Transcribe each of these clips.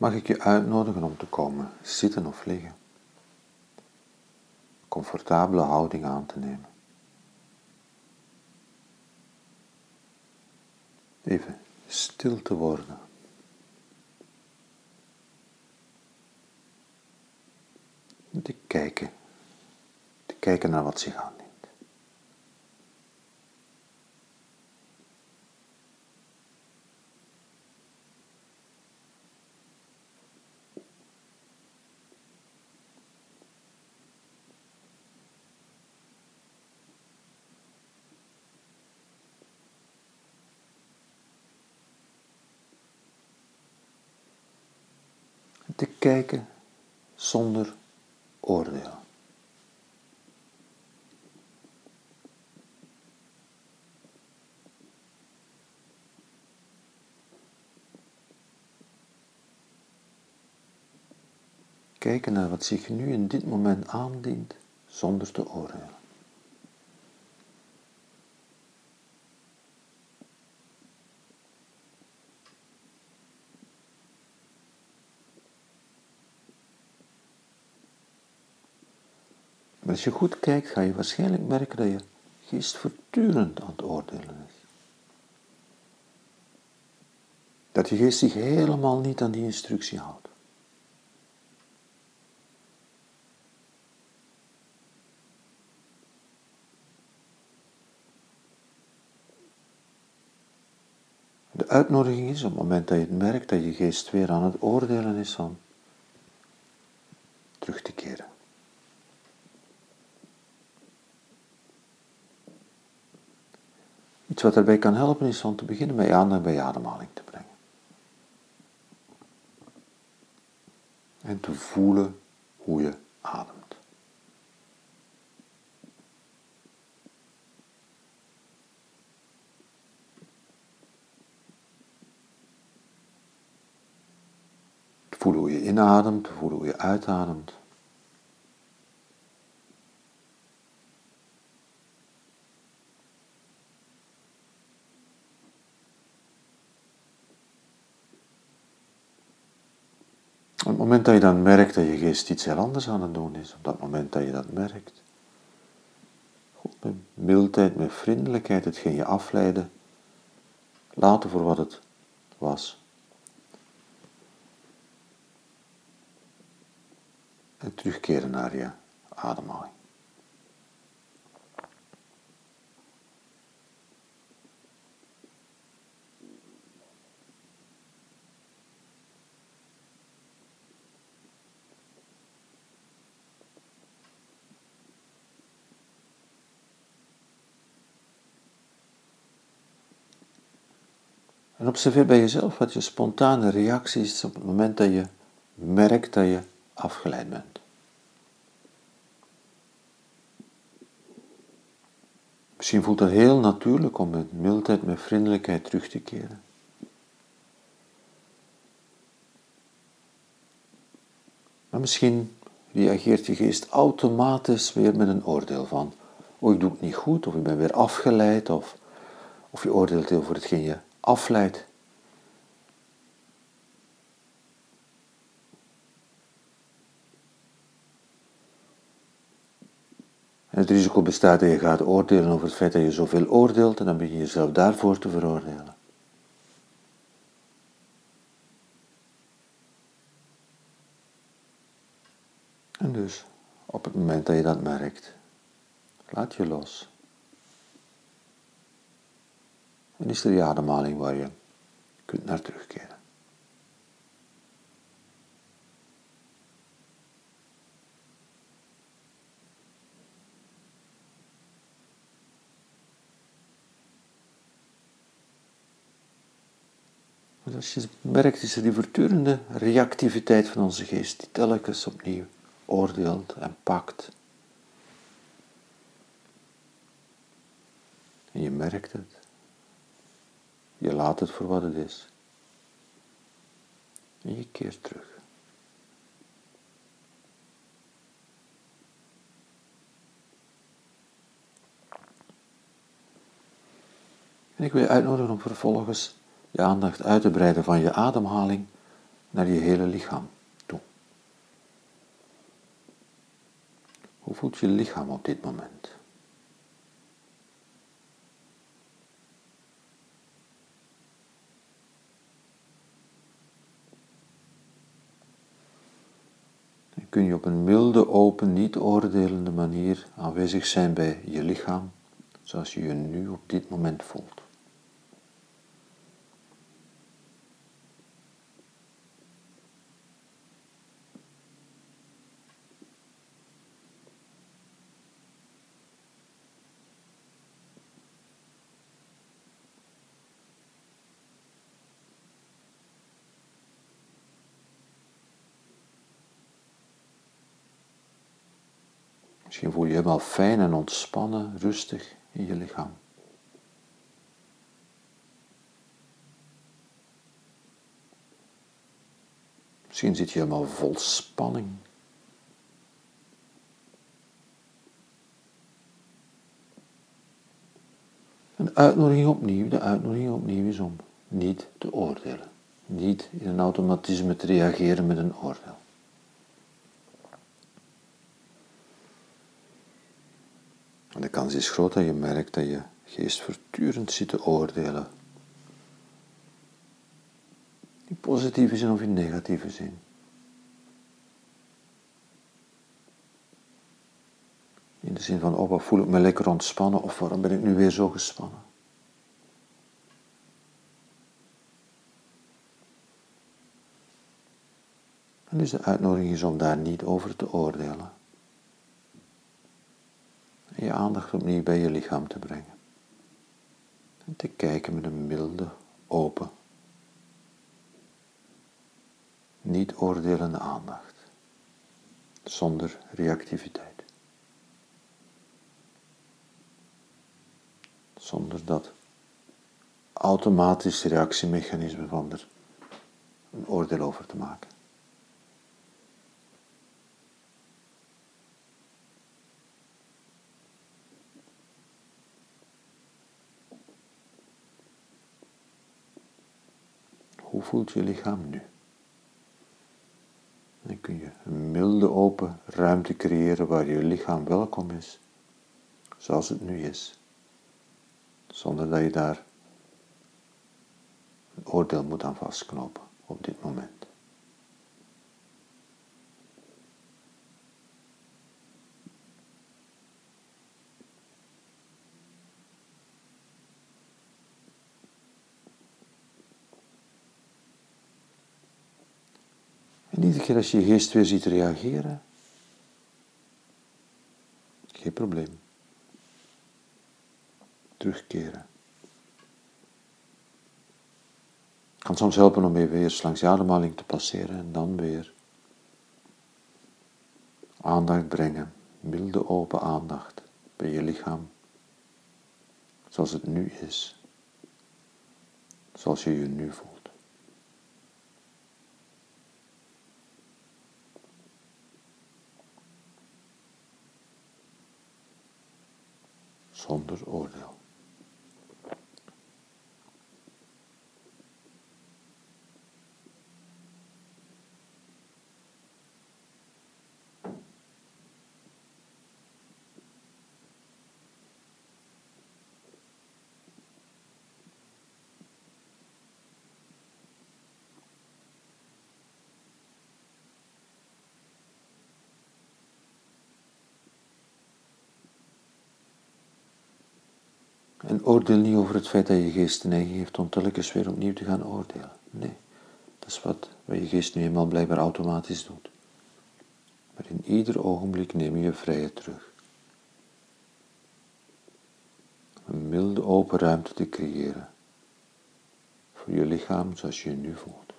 mag ik je uitnodigen om te komen zitten of liggen. Comfortabele houding aan te nemen. Even stil te worden. Te kijken. Te kijken naar wat zich aandient. Te kijken zonder oordeel. Kijken naar wat zich nu in dit moment aandient zonder te oordelen. Maar als je goed kijkt, ga je waarschijnlijk merken dat je geest voortdurend aan het oordelen is. Dat je geest zich helemaal niet aan die instructie houdt. De uitnodiging is op het moment dat je het merkt dat je geest weer aan het oordelen is van terug te keren. Iets wat daarbij kan helpen is om te beginnen met aandacht bij ademhaling te brengen. En te voelen hoe je ademt. Voelen hoe je inademt, te voelen hoe je uitademt. Het moment dat je dan merkt dat je geest iets heel anders aan het doen is, op dat moment dat je dat merkt, goed, met mildheid, met vriendelijkheid, hetgeen je afleiden, laten voor wat het was. En terugkeren naar je ademhaling. En observeer bij jezelf wat je spontane reactie is op het moment dat je merkt dat je afgeleid bent. Misschien voelt het heel natuurlijk om met mildheid, met vriendelijkheid terug te keren. Maar misschien reageert je geest automatisch weer met een oordeel van, oh ik doe het niet goed, of ik ben weer afgeleid, of, of je oordeelt over hetgeen je afleidt. Het risico bestaat dat je gaat oordelen over het feit dat je zoveel oordeelt en dan begin je jezelf daarvoor te veroordelen. En dus, op het moment dat je dat merkt, laat je los. En is er die ademhaling waar je kunt naar terugkeren. Als je merkt, is er die voortdurende reactiviteit van onze geest, die telkens opnieuw oordeelt en pakt. En je merkt het. Je laat het voor wat het is. En je keert terug. En ik wil je uitnodigen om vervolgens je aandacht uit te breiden van je ademhaling naar je hele lichaam toe. Hoe voelt je lichaam op dit moment? Kun je op een milde, open, niet oordelende manier aanwezig zijn bij je lichaam, zoals je je nu op dit moment voelt. Misschien voel je je helemaal fijn en ontspannen, rustig in je lichaam. Misschien zit je helemaal vol spanning. Een uitnodiging opnieuw, de uitnodiging opnieuw is om niet te oordelen. Niet in een automatisme te reageren met een oordeel. En de kans is groot dat je merkt dat je geest voortdurend zit te oordelen. In positieve zin of in negatieve zin. In de zin van, oh wat voel ik me lekker ontspannen of waarom ben ik nu weer zo gespannen? En dus de uitnodiging is om daar niet over te oordelen je aandacht opnieuw bij je lichaam te brengen. En te kijken met een milde, open, niet oordelende aandacht, zonder reactiviteit. Zonder dat automatische reactiemechanisme van er een oordeel over te maken. Hoe voelt je lichaam nu? Dan kun je een milde open ruimte creëren waar je lichaam welkom is, zoals het nu is, zonder dat je daar een oordeel moet aan vastknopen op dit moment. En iedere keer als je je geest weer ziet reageren, geen probleem. Terugkeren. Het kan soms helpen om even eerst langs je ademhaling te passeren en dan weer aandacht brengen, milde open aandacht bij je lichaam, zoals het nu is, zoals je je nu voelt. Zonder oordeel. En oordeel niet over het feit dat je geest de neiging heeft om telkens weer opnieuw te gaan oordelen. Nee, dat is wat, wat je geest nu eenmaal blijkbaar automatisch doet. Maar in ieder ogenblik neem je je vrijheid terug. Een milde open ruimte te creëren voor je lichaam zoals je je nu voelt.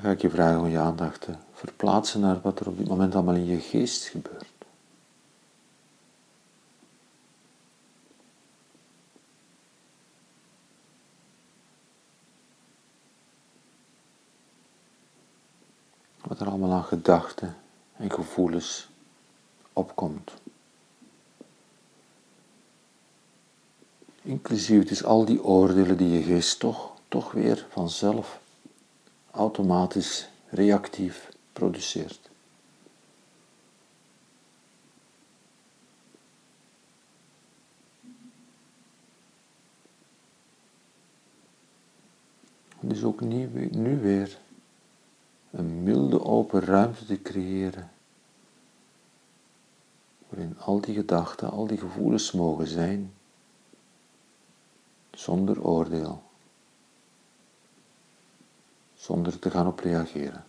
ga ik je vragen om je aandacht te verplaatsen naar wat er op dit moment allemaal in je geest gebeurt. Wat er allemaal aan gedachten en gevoelens opkomt. Inclusief is al die oordelen die je geest toch, toch weer vanzelf automatisch reactief produceert. Dus ook nu weer een milde open ruimte te creëren. Waarin al die gedachten, al die gevoelens mogen zijn. Zonder oordeel. Zonder te gaan op reageren.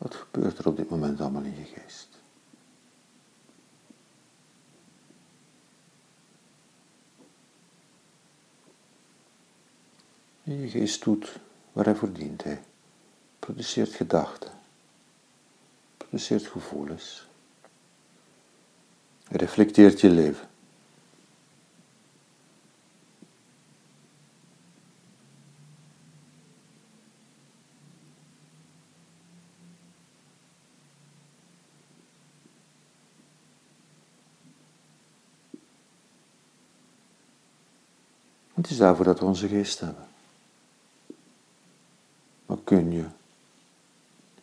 Wat gebeurt er op dit moment allemaal in je geest? je geest doet waar hij voor dient. Hij produceert gedachten, produceert gevoelens, reflecteert je leven. Het is daarvoor dat we onze geest hebben. Maar kun je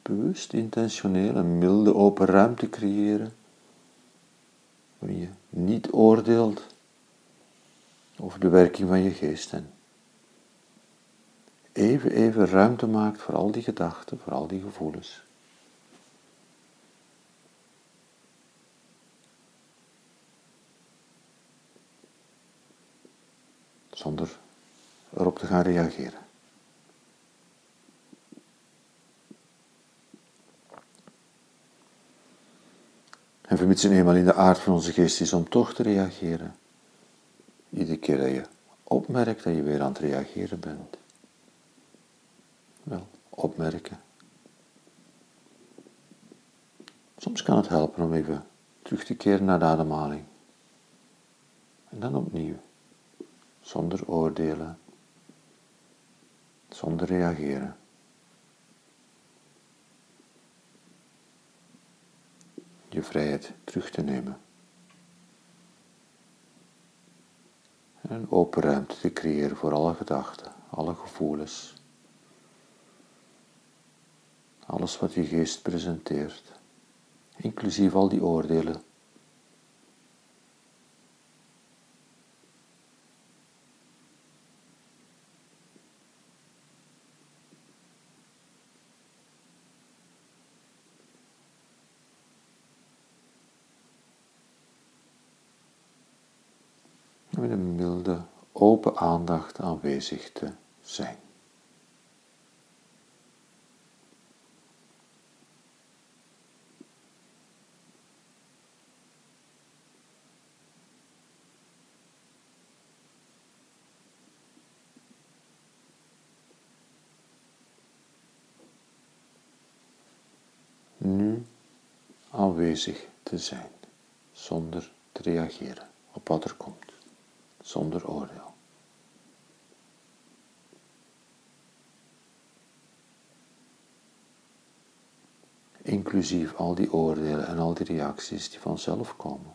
bewust, intentioneel een milde open ruimte creëren waarin je niet oordeelt over de werking van je geest en even, even ruimte maakt voor al die gedachten, voor al die gevoelens. Zonder erop te gaan reageren. En vermits het eenmaal in de aard van onze geest is om toch te reageren, iedere keer dat je opmerkt dat je weer aan het reageren bent, wel, opmerken. Soms kan het helpen om even terug te keren naar de ademhaling. En dan opnieuw zonder oordelen, zonder reageren. Je vrijheid terug te nemen. En een open ruimte te creëren voor alle gedachten, alle gevoelens. Alles wat je geest presenteert, inclusief al die oordelen met een milde, open aanwezig te zijn. Nu aanwezig te zijn, zonder te reageren op wat er komt zonder oordeel. Inclusief al die oordelen en al die reacties die vanzelf komen.